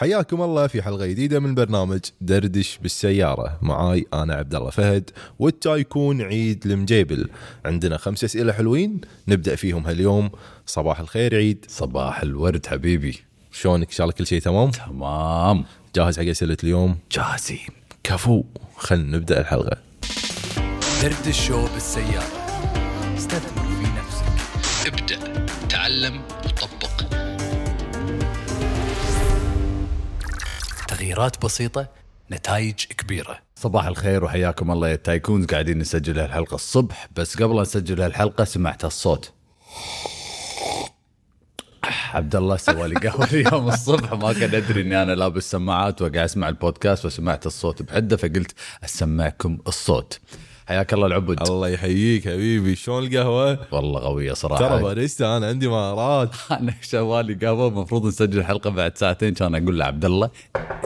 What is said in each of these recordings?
حياكم الله في حلقة جديدة من برنامج دردش بالسيارة. معاي أنا عبد الله فهد والتايكون عيد المجيبل. عندنا خمس أسئلة حلوين نبدأ فيهم هاليوم. صباح الخير عيد. صباح الورد حبيبي. شلونك؟ ان شاء الله كل شيء تمام؟ تمام. جاهز حق أسئلة اليوم؟ جاهزين. كفو. خلينا نبدأ الحلقة. درد الشو بالسيارة. استثمر. تغييرات بسيطة نتائج كبيرة. صباح الخير وحياكم الله يا تايكونز. قاعدين نسجل هالحلقة الصبح بس قبل نسجل هالحلقة سمعت الصوت. عبد الله سوى لي قهوة اليوم الصبح. ما كان أدري إني أنا لابس سماعات وقاعد أسمع البودكاست وسمعت الصوت بحدة فقلت أسمعكم الصوت. حياك الله العبد. الله يحييك حبيبي. شلون القهوة؟ والله قويه صراحة. ترى باريستا أنا عندي مهارات. أنا شوالي قهوه المفروض نسجل حلقة بعد ساعتين. كان أقول له عبد الله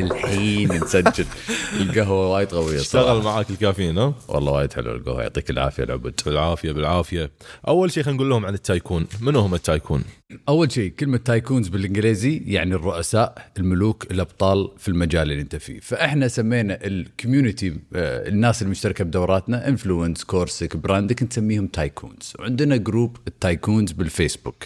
الحين نسجل. القهوة وايد قويه اشتغل صراحة معاك الكافيين ها؟ والله وايد حلو القهوة يعطيك العافية العبد. بالعافيه بالعافية. أول شيء خلينا نقول لهم عن ال tycoon. منو هم ال tycoon؟ أول شيء كلمة tycoons بالإنجليزي يعني الرؤساء الملوك الأبطال في المجال اللي أنت فيه. فإحنا سمينا ال community آه، الناس المشتركة بدوراتنا Influence كورسك براندك نسميهم tycoons وعندنا group ال tycoons بالفيسبوك.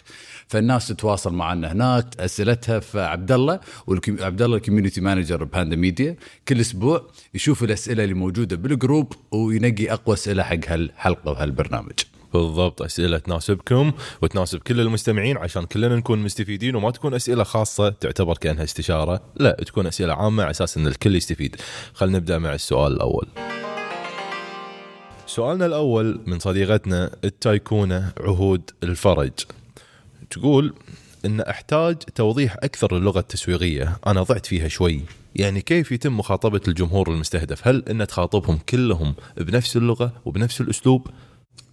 فالناس تتواصل معنا هناك أسئلتها فعبد الله عبد الله ال community manager بهاندا ميديا كل أسبوع يشوف الأسئلة اللي موجودة بال group وينقي أقوى أسئلة حق هالحلقة وهالبرنامج. بالضبط أسئلة تناسبكم وتناسب كل المستمعين عشان كلنا نكون مستفيدين وما تكون أسئلة خاصة تعتبر كأنها استشارة. لا تكون أسئلة عامة على أساس إن الكل يستفيد. خلينا نبدأ مع السؤال الأول. سؤالنا الأول من صديقتنا التايكونة عهود الفرج. تقول إن أحتاج توضيح أكثر للغة التسويقية. أنا ضعت فيها شوي. يعني كيف يتم مخاطبة الجمهور المستهدف؟ هل إن تخاطبهم كلهم بنفس اللغة وبنفس الأسلوب؟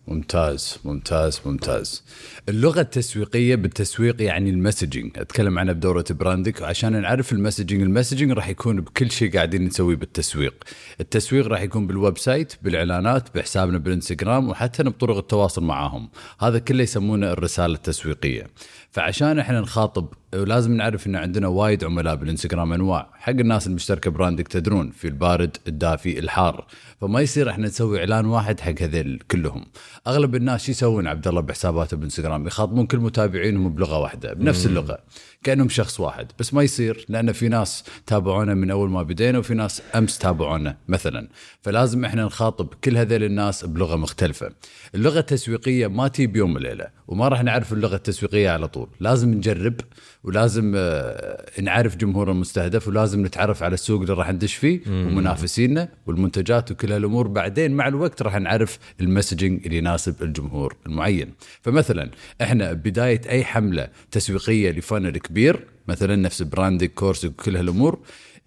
ممتاز ممتاز ممتاز. اللغة التسويقية بالتسويق يعني ال messaging أتكلم عنها بدورة براندك. عشان نعرف ال messaging ال messaging راح يكون بكل شيء قاعدين نسويه بالتسويق. التسويق راح يكون بال website بالإعلانات بحسابنا بالإنستغرام وحتى بطرق التواصل معاهم. هذا كله يسمونه الرسالة التسويقية. فعشان إحنا نخاطب ولازم نعرف إن عندنا وايد عملاء بالإنستغرام أنواع. حق الناس المشتركة براندك تدرون في البارد الدافي الحار. فما يصير إحنا نسوي إعلان واحد حق هذيل كلهم. أغلب الناس شو يسوون؟ عبد الله بحساباته بالانستغرام يخاطبون كل متابعينهم بلغة واحدة بنفس اللغة كأنهم شخص واحد. بس ما يصير لأن في ناس تابعونا من أول ما بدينا وفي ناس أمس تابعونا مثلا. فلازم إحنا نخاطب كل هذيل الناس بلغة مختلفة. اللغة التسويقية ما تي بيوم وليلة وما راح نعرف اللغة التسويقية على طول. لازم نجرب ولازم آه، نعرف جمهور المستهدف ولازم نتعرف على السوق اللي راح ندش فيه ومنافسينا والمنتجات وكل هالأمور. بعدين مع الوقت راح نعرف ال messaging اللي يناسب الجمهور المعين. فمثلا إحنا بداية أي حملة تسويقية ل funnel كبير مثلا نفس براندك course وكل هالأمور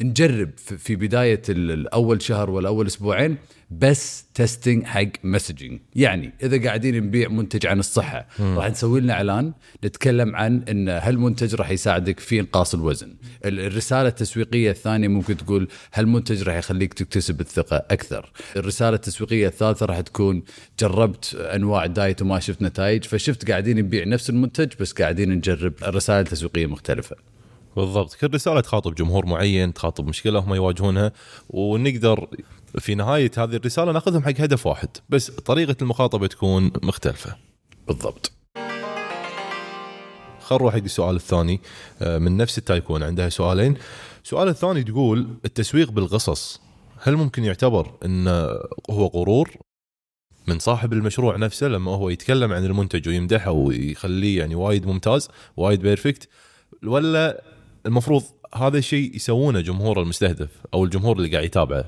نجرب في بداية ال- الأول شهر ولا اول أسبوعين بس testing حق messaging يعني إذا قاعدين نبيع منتج عن الصحة راح نسوي لنا إعلان نتكلم عن إن هالمنتج راح يساعدك في إنقاص الوزن. ال- الرسالة التسويقية الثانية ممكن تقول هالمنتج راح يخليك تكتسب الثقة أكثر. الرسالة التسويقية الثالثة راح تكون جربت أنواع diet وما شفت نتائج فشفت قاعدين نبيع نفس المنتج بس قاعدين نجرب رسائل تسويقية مختلفة. بالضبط. كل رسالة تخاطب جمهور معين تخاطب مشكلة هم يواجهونها ونقدر في نهاية هذه الرسالة نأخذهم حق هدف واحد بس طريقة المخاطبة تكون مختلفة. بالضبط. خل نروح حق السؤال الثاني آه، من نفس التايكون عندها سؤالين. السؤال الثاني تقول التسويق بالقصص هل ممكن يعتبر انه هو غرور من صاحب المشروع نفسه لما هو يتكلم عن المنتج ويمدحه ويخليه يعني وايد ممتاز وايد perfect ولا المفروض هذا الشيء يسوونه جمهور المستهدف أو الجمهور اللي قاعد يتابعه.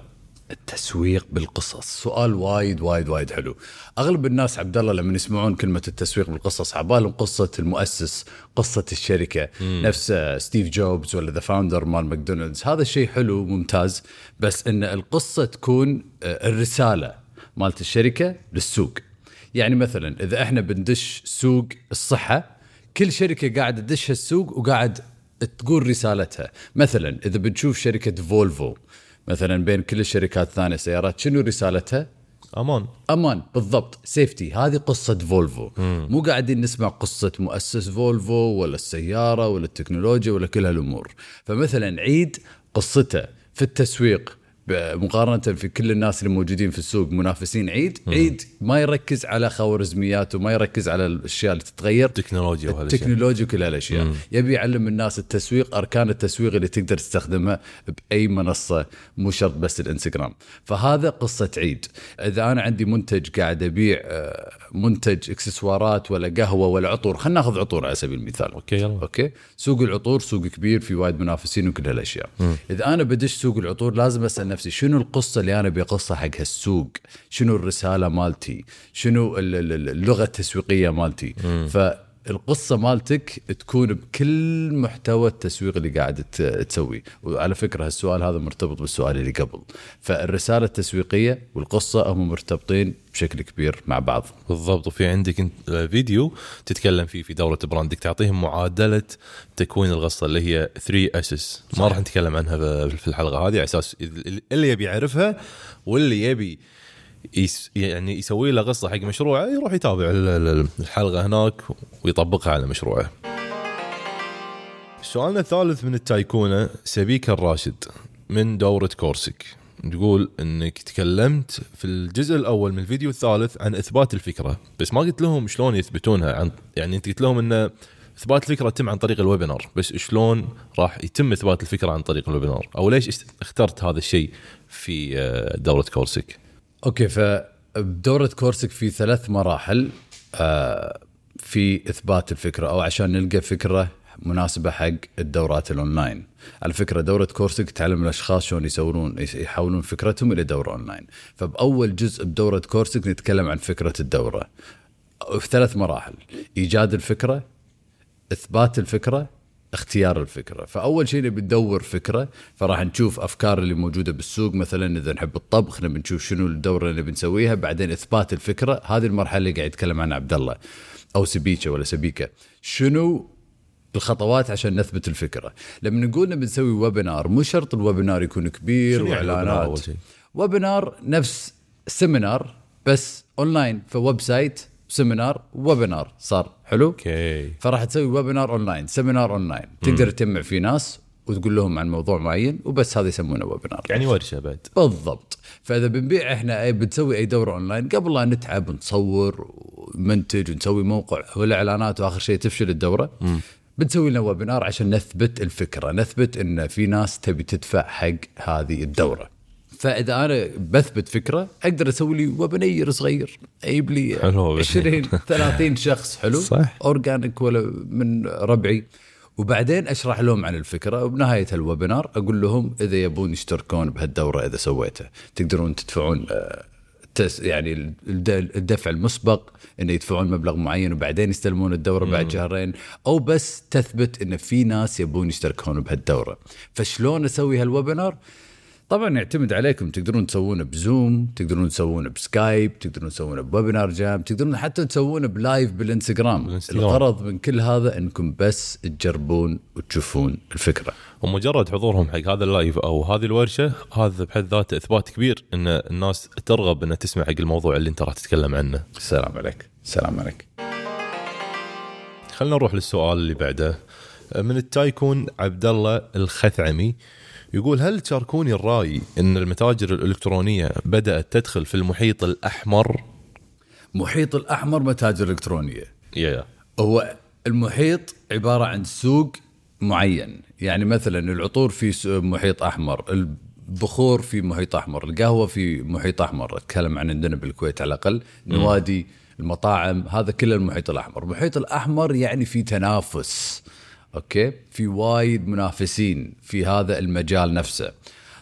التسويق بالقصص. سؤال وايد وايد وايد حلو. أغلب الناس عبد الله لما يسمعون كلمة التسويق بالقصص عبالهم قصة المؤسس قصة الشركة مم. نفس ستيف جوبز ولا The Founder مال ماكدونالدز. هذا الشيء حلو ممتاز بس إن القصة تكون آه، الرسالة مالت الشركة للسوق. يعني مثلا إذا إحنا بندش سوق الصحة كل شركة قاعدة تدش السوق وقاعد تقول رسالتها. مثلا إذا بنشوف شركة فولفو مثلا بين كل الشركات الثانية سيارات شنو رسالتها؟ أمان. أمان بالضبط. safety هذه قصة فولفو مو قاعدين نسمع قصة مؤسس فولفو ولا السيارة ولا التكنولوجيا ولا كل هالأمور. فمثلا عيد قصته في التسويق. مقارنة في كل الناس اللي موجودين في السوق منافسين عيد عيد ما يركز على خوارزميات وما يركز على الأشياء اللي تتغير. تكنولوجيا وهالاشياء التكنولوجيا وكل هالأشياء. يبي يعلم الناس التسويق أركان التسويق اللي تقدر تستخدمها بأي منصة مو شرط بس الإنستغرام. فهذا قصة عيد. إذا أنا عندي منتج قاعد أبيع آه، منتج إكسسوارات ولا قهوة ولا عطور. خلينا ناخذ عطور على سبيل المثال. okay يلا. okay؟ سوق العطور سوق كبير في وايد منافسين وكل هالأشياء. إذا أنا بدش سوق العطور لازم أسأل نفسي شنو القصة اللي أنا بقصها حق هالسوق؟ شنو الرسالة مالتي؟ شنو ال- ال- ال- اللغة التسويقية مالتي؟ فالقصة مالتك تكون بكل محتوى التسويق اللي قاعد تسويه وعلى فكرة هالسؤال هذا مرتبط بالسؤال اللي قبل. فالرسالة التسويقية والقصة هم مرتبطين بشكل كبير مع بعض. بالضبط. وفي عندك فيديو تتكلم فيه في دوره براندك. تعطيهم معادلة تكوين القصة اللي هي 3 اسس ما راح نتكلم عنها في الحلقة هذه. على أساس اللي يبي يعرفها واللي يبي يعني يسوي له قصة حق مشروعه يروح يتابع ال- ال- الحلقة هناك ويطبقها على مشروعه. سؤالنا الثالث من التايكونة سبيكة الراشد من دورة كورسك تقول إنك تكلمت في الجزء الأول من الفيديو الثالث عن إثبات الفكرة بس ما قلت لهم شلون يثبتونها عن يعني أنت قلت لهم إن إثبات الفكرة يتم عن طريق ال webinar بس شلون راح يتم إثبات الفكرة عن طريق ال webinar؟ أو ليش اخترت هذا الشيء في آه، دورة كورسك okay فبدورة كورسك في ثلاث مراحل آه، في إثبات الفكرة أو عشان نلقى فكرة مناسبة حق الدورات الأونلاين. على فكره دورة كورسك تعلم الأشخاص شلون يسوون يحولون فكرتهم إلى دورة أونلاين. فبأول جزء بدورة كورسك نتكلم عن فكرة الدورة. في ثلاث مراحل إيجاد الفكرة إثبات الفكرة اختيار الفكرة. فأول شيء نبي ندور فكرة فراح نشوف أفكار اللي موجودة بالسوق. مثلا إذا نحب الطبخ نبي نشوف شنو الدورة اللي بنسويها بعدين إثبات الفكرة. هذه المرحلة اللي قاعد يتكلم عنها عبد الله. أو سبيكة ولا سبيكة. شنو الخطوات عشان نثبت الفكرة؟ لما نقول نبي نسوي ويبينار مو شرط الويبينار يكون كبير يعني وإعلانات؟ ويبينار نفس seminar بس online ف website seminar webinar صار حلو. okay. فراح تسوي webinar online seminar online. تقدر تجمع فيه ناس وتقول لهم عن موضوع معين وبس هذا يسمونه webinar. يعني ورشة بعد. بالضبط. فإذا بنبيع إحنا اي بنسوي أي دورة أونلاين. قبل لا نتعب ونصور ونمنتج ونسوي موقع والإعلانات وآخر شيء تفشل الدورة بنسوي لنا webinar عشان نثبت الفكرة نثبت إن في ناس تبي تدفع حق هذه الدورة. فإذا أنا بثبت فكرة أقدر أسوي لي webinar صغير. أجيب لي حلو. 20 30 شخص حلو؟ صح. organic ولا من ربعي. وبعدين أشرح لهم عن الفكرة. وبنهاية ال webinar أقول لهم إذا يبون يشتركون بهالدورة إذا سويته. تقدرون تدفعون آه، تس يعني الد- الدفع المسبق إنه يدفعون مبلغ معين وبعدين يستلمون الدورة بعد شهرين. أو بس تثبت إن في ناس يبون يشتركون بهالدورة. فشلون أسوي هال webinar؟ طبعا يعتمد عليكم. تقدرون تسوونه بزوم تقدرون تسوونه بسكايب تقدرون تسوونه ب WebinarJam تقدرون حتى تسوونه ب live بالإنستغرام. بالإنستغرام. الغرض من كل هذا إنكم بس تجربون وتشوفون الفكرة. ومجرد حضورهم حق هذا ال live أو هذه الورشة هذا بحد ذاته إثبات كبير إن الناس ترغب إنها تسمع حق الموضوع اللي أنت راح تتكلم عنه. السلام عليك. السلام عليك. خلينا نروح للسؤال اللي بعده. من التايكون عبد الله الخثعمي. يقول هل تشاركوني الرأي إن المتاجر الإلكترونية بدأت تدخل في المحيط الأحمر؟ محيط الأحمر متاجر إلكترونية. يا هو المحيط عبارة عن سوق معين. يعني مثلا العطور في محيط أحمر البخور في محيط أحمر القهوة في محيط أحمر. أتكلم عن عندنا بالكويت على الأقل. نوادي المطاعم هذا كله المحيط الأحمر. المحيط الأحمر يعني في تنافس. okay؟ في وايد منافسين في هذا المجال نفسه.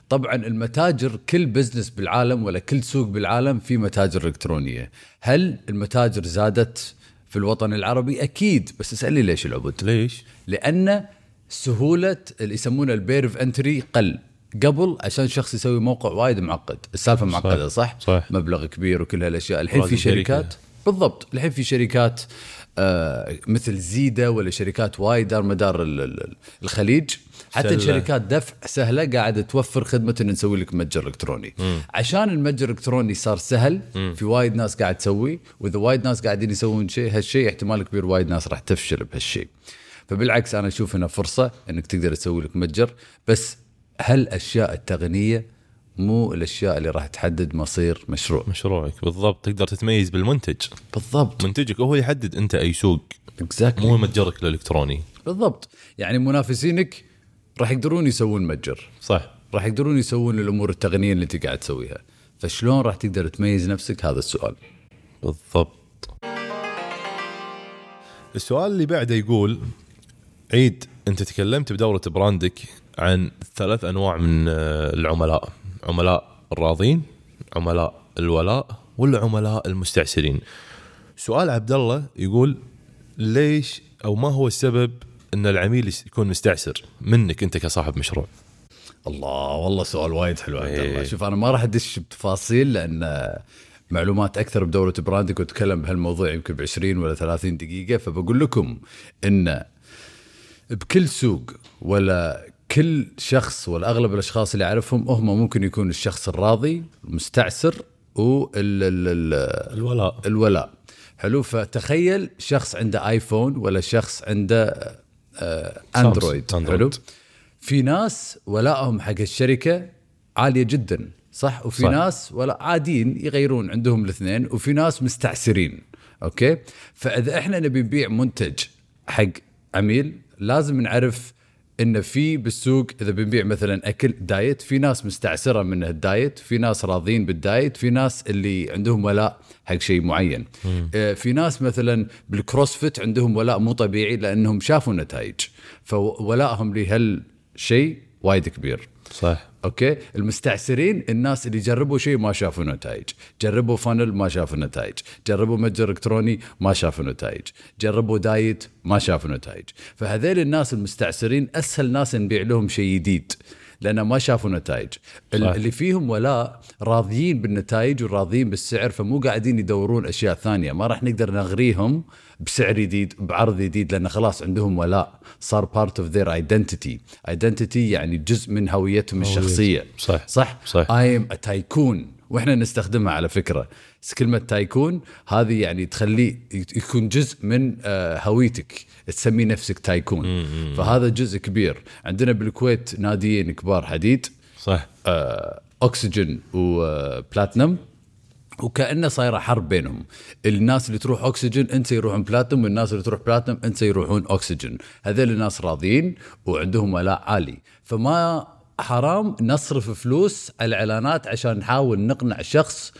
طبعا المتاجر كل business بالعالم ولا كل سوق بالعالم في متاجر إلكترونية. هل المتاجر زادت في الوطن العربي؟ أكيد. بس اسألني ليش عبد الله ليش؟ لأن سهولة اللي يسمونه ال barrier of entry قل. قبل عشان شخص يسوي موقع وايد معقد. السالفة معقدة صح؟ صح. مبلغ كبير وكل هالأشياء. الحين في. شركات. بالضبط. الحين في شركات مثل زيدا ولا شركات وايد دار مدار ال- ال- الخليج. حتى سلة. الشركات دفع سهلة قاعدة توفر خدمة إن نسوي لك متجر إلكتروني. عشان المتجر الالكتروني صار سهل في وايد ناس قاعد تسوي وإذا وايد ناس قاعدين يسوون شيء هالشيء احتمال كبير وايد ناس راح تفشل بهالشيء. فبالعكس أنا أشوف هنا فرصة إنك تقدر تسوي لك متجر بس هالأشياء التقنية مو الأشياء اللي راح تحدد مصير مشروع. مشروعك بالضبط. تقدر تتميز بالمنتج. بالضبط. منتجك هو يحدد أنت أي سوق. exactly مو متجرك الإلكتروني. بالضبط. يعني منافسينك راح يقدرون يسوون متجر. صح. راح يقدرون يسوون الأمور التقنية اللي أنت قاعد تسويها. فشلون راح تقدر تميز نفسك؟ هذا السؤال. بالضبط. السؤال اللي بعده يقول عيد أنت تكلمت بدورة brand ك عن ثلاث أنواع من آه، العملاء. عملاء الراضين عملاء الولاء والعملاء المستعسرين. سؤال عبد الله يقول ليش أو ما هو السبب إن العميل يكون مستعسر منك أنت كصاحب مشروع؟ الله والله سؤال وايد حلو عبد الله. إيه. شوف أنا ما راح أدش بتفاصيل لأن معلومات أكثر بدوره براندك واتكلم بهالموضوع يمكن ب 20 ولا 30 دقيقة فبقول لكم إن بكل سوق ولا كل شخص ولا اغلب الأشخاص اللي أعرفهم هم ممكن يكون الشخص الراضي المستعسر وال ال- ال- الولاء. الولاء. حلو؟ فتخيل شخص عنده آيفون ولا شخص عنده آه، أندرويد. حلو؟ في ناس ولائهم حق الشركة عالية جدا صح؟ وفي. صح. ناس ولا عاديين يغيرون عندهم الاثنين وفي ناس مستعسرين. okay؟ فإذا إحنا نبي نبيع منتج حق عميل لازم نعرف إن في بالسوق إذا بنبيع مثلا أكل diet في ناس مستعسرة من ال diet في ناس راضين بالدايت في ناس اللي عندهم ولاء حق شيء معين. آه، في ناس مثلا بال CrossFit عندهم ولاء مو طبيعي لأنهم شافوا نتائج. فولائهم لهالشيء وايد كبير. صح. okay؟ المستعسرين الناس اللي جربوا شيء ما شافوا نتائج. جربوا funnel ما شافوا نتائج. جربوا متجر إلكتروني ما شافوا نتائج. جربوا diet ما شافوا نتائج. فهذيل الناس المستعسرين أسهل ناس نبيع لهم شيء جديد. لأن ما شافوا نتائج صح. اللي فيهم ولاء راضيين بالنتائج وراضيين بالسعر فمو قاعدين يدورون أشياء ثانية. ما راح نقدر نغريهم بسعر جديد بعرض جديد لأن خلاص عندهم ولاء. صار part of their identity identity يعني جزء من هويتهم الشخصية. صح. صح؟ صح. I am Tycoon وإحنا نستخدمها على فكرة. بس كلمة تايكون هذه يعني تخليه يكون جزء من آه، هويتك تسمي نفسك تايكون. فهذا جزء كبير. عندنا بالكويت ناديين كبار حديد. صح. آه، أكسجين وبلاتنم وكانه صايره حرب بينهم. الناس اللي تروح أكسجين أنت يروحون بلاتنم والناس اللي تروح بلاتنم أنت يروحون أكسجين. هذول الناس راضيين وعندهم ولاء عالي. فما حرام نصرف فلوس على الإعلانات عشان نحاول نقنع شخص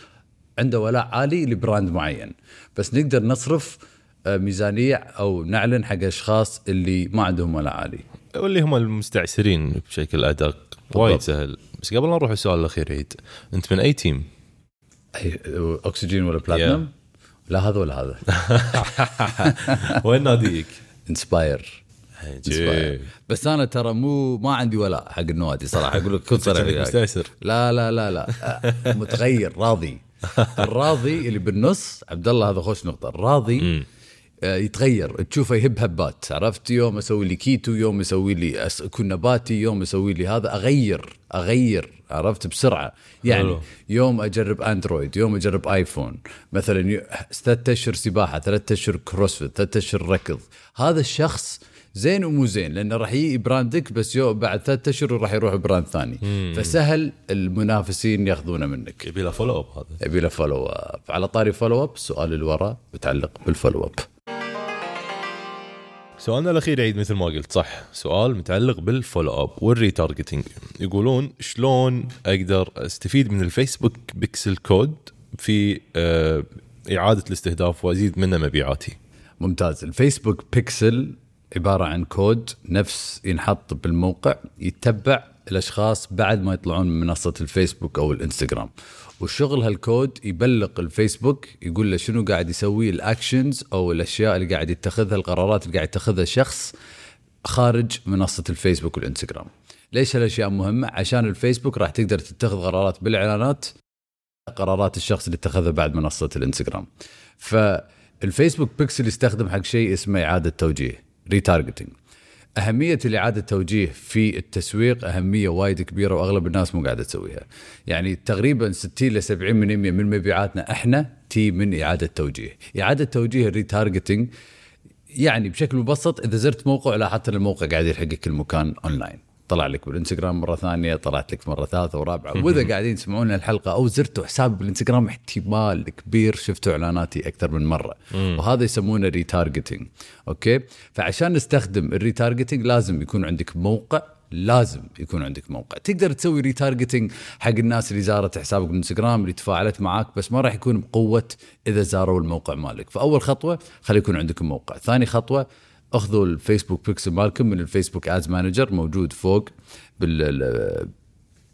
عنده ولاء عالي ل brand معين. بس نقدر نصرف آه، ميزانية أو نعلن حق أشخاص اللي ما عندهم ولاء عالي. واللي هم المستعسرين بشكل أدق. وايد سهل. بس قبل لا نروح السؤال الأخير عيد أنت من أي team؟ أي- أكسجين ولا بلاتنم لا هذا ولا هذا. وين ناديك؟ Inspire Gym. بس أنا ترى مو ما عندي ولاء حق النوادي صراحة. أقول لك كنت صريح. مستعسر. لا لا لا لا. متغير راضي. الراضي اللي بالنص عبد الله هذا خوش نقطة. الراضي آه، يتغير. تشوفه يهب هبات. عرفت؟ يوم أسوي لي كيتو يوم يسوي لي اكون نباتي يوم يسوي لي هذا. أغير أغير. عرفت؟ بسرعة. يعني حلو. يوم أجرب أندرويد يوم أجرب آيفون. مثلا ثلاثة أشهر سباحة ثلاثة أشهر CrossFit ثلاثة أشهر ركض. هذا الشخص زين ومو زين لأنه راح يجي brand ك بس يو بعد ثلاثة أشهر راح يروح brand ثاني. فسهل المنافسين ياخذونه منك. يبي له follow up هذا. يبي له follow up على طاري follow up السؤال اللي وراه متعلق بال follow up سؤالنا الأخير عيد مثل ما قلت صح. سؤال متعلق بال follow up وال retargeting يقولون شلون أقدر أستفيد من الفيسبوك pixel code في آه، إعادة الاستهداف وأزيد منه مبيعاتي؟ ممتاز. الفيسبوك بيكسل عبارة عن كود نفس ينحط بالموقع يتبع الأشخاص بعد ما يطلعون من منصة الفيسبوك أو الإنستغرام. وشغل هالكود يبلغ الفيسبوك يقول له شنو قاعد يسوي ال actions أو الأشياء اللي قاعد يتخذها القرارات اللي قاعد يتخذها شخص خارج منصة الفيسبوك والإنستغرام. ليش هالأشياء مهمة؟ عشان الفيسبوك راح تقدر تتخذ قرارات بالإعلانات قرارات الشخص اللي اتخذها بعد منصة الإنستغرام. فالفيسبوك بيكسل يستخدم حق شيء اسمه إعادة توجيه. retargeting أهمية الاعاده التوجيه في التسويق أهمية وايد كبيرة وأغلب الناس مو قاعدة تسويها. يعني تقريبا 60 ل 70% من مبيعاتنا إحنا تي من إعادة توجيه. إعادة توجيه ال retargeting يعني بشكل مبسط إذا زرت موقع لاحظت إن الموقع قاعد يلحقك كل مكان اونلاين طلع لك بالإنستغرام مرة ثانية طلعت لك مرة ثالثة ورابعة. وإذا قاعدين تسمعون الحلقة أو زرتوا حسابي بالإنستغرام احتمال كبير شفتوا إعلاناتي أكثر من مرة. وهذا يسمونه retargeting okay؟ فعشان نستخدم ال retargeting لازم يكون عندك موقع لازم يكون عندك موقع. تقدر تسوي retargeting حق الناس اللي زارت حسابك بالإنستغرام اللي تفاعلت معاك بس ما راح يكون بقوة إذا زاروا الموقع مالك. فأول خطوة خلي يكون عندكم موقع. ثاني خطوة أخذوا الفيسبوك بيكسل مالكم من الفيسبوك Ads Manager موجود فوق بال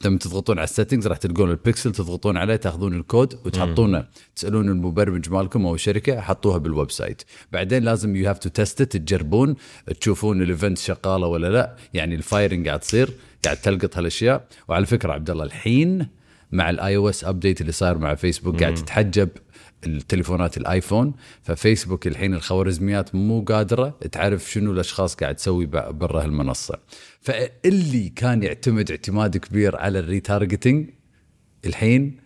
لما تضغطون على ال settings راح تلقون البيكسل تضغطون عليه تاخذون الكود وتحطونه. تسألون المبرمج مالكم أو الشركة حطوها بال website. بعدين لازم you have to test تجربون تشوفون ال event شغالة ولا لا. يعني ال firing قاعد تصير قاعد تلقط هالأشياء. وعلى فكرة عبد الله الحين مع ال iOS update اللي صاير مع فيسبوك قاعد تتحجب. التليفونات الآيفون ففيسبوك الحين الخوارزميات مو قادرة تعرف شنو الأشخاص قاعد تسوي برا هالمنصة. فاللي كان يعتمد اعتماد كبير على ال retargeting الحين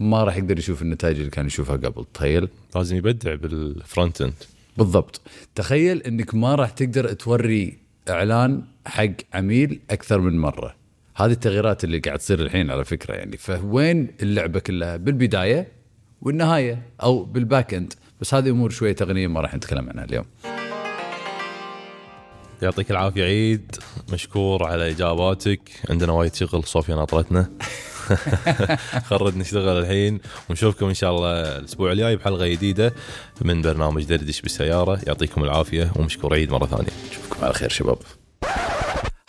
ما راح يقدر يشوف النتائج اللي كان يشوفها قبل. تخيل. لازم يبدع بال front end بالضبط. تخيل إنك ما راح تقدر توري إعلان حق عميل أكثر من مرة. هذه التغييرات اللي قاعد تصير الحين على فكرة يعني. فوين اللعبة كلها؟ بالبداية والنهاية أو بال back end بس هذه أمور شوية تقنيه ما راح نتكلم عنها اليوم. يعطيك العافية عيد. مشكور على إجاباتك. عندنا وايد شغل صوفيا ناطرتنا خرج نشتغل الحين. ونشوفكم إن شاء الله الأسبوع الجاي بحلقة جديدة من برنامج دردش بالسيارة. يعطيكم العافية ومشكور عيد مرة ثانية. نشوفكم على خير شباب.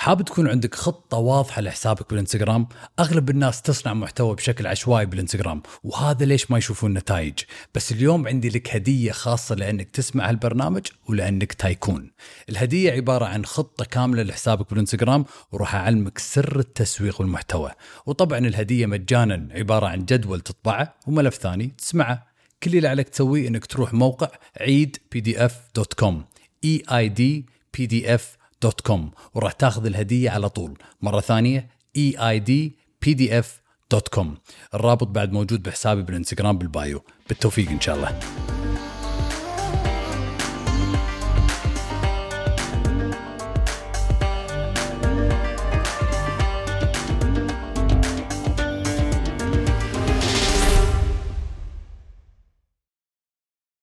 حاب تكون عندك خطة واضحة لحسابك بالإنستغرام؟ أغلب الناس تصنع محتوى بشكل عشوائي بالإنستغرام وهذا ليش ما يشوفون نتائج. بس اليوم عندي لك هدية خاصة لأنك تسمع هالبرنامج ولأنك تايكون. الهدية عبارة عن خطة كاملة لحسابك بالإنستغرام وراح أعلمك سر التسويق والمحتوى. وطبعا الهدية مجانا عبارة عن جدول تطبعه وملف ثاني تسمعه. كل اللي عليك تسويه إنك تروح موقع عيد PDF dot com E I D PDF dot com وراح تاخذ الهدية على طول. مرة ثانية E I D PDF dot com الرابط بعد موجود بحسابي بالإنستغرام بال bio. بالتوفيق إن شاء الله.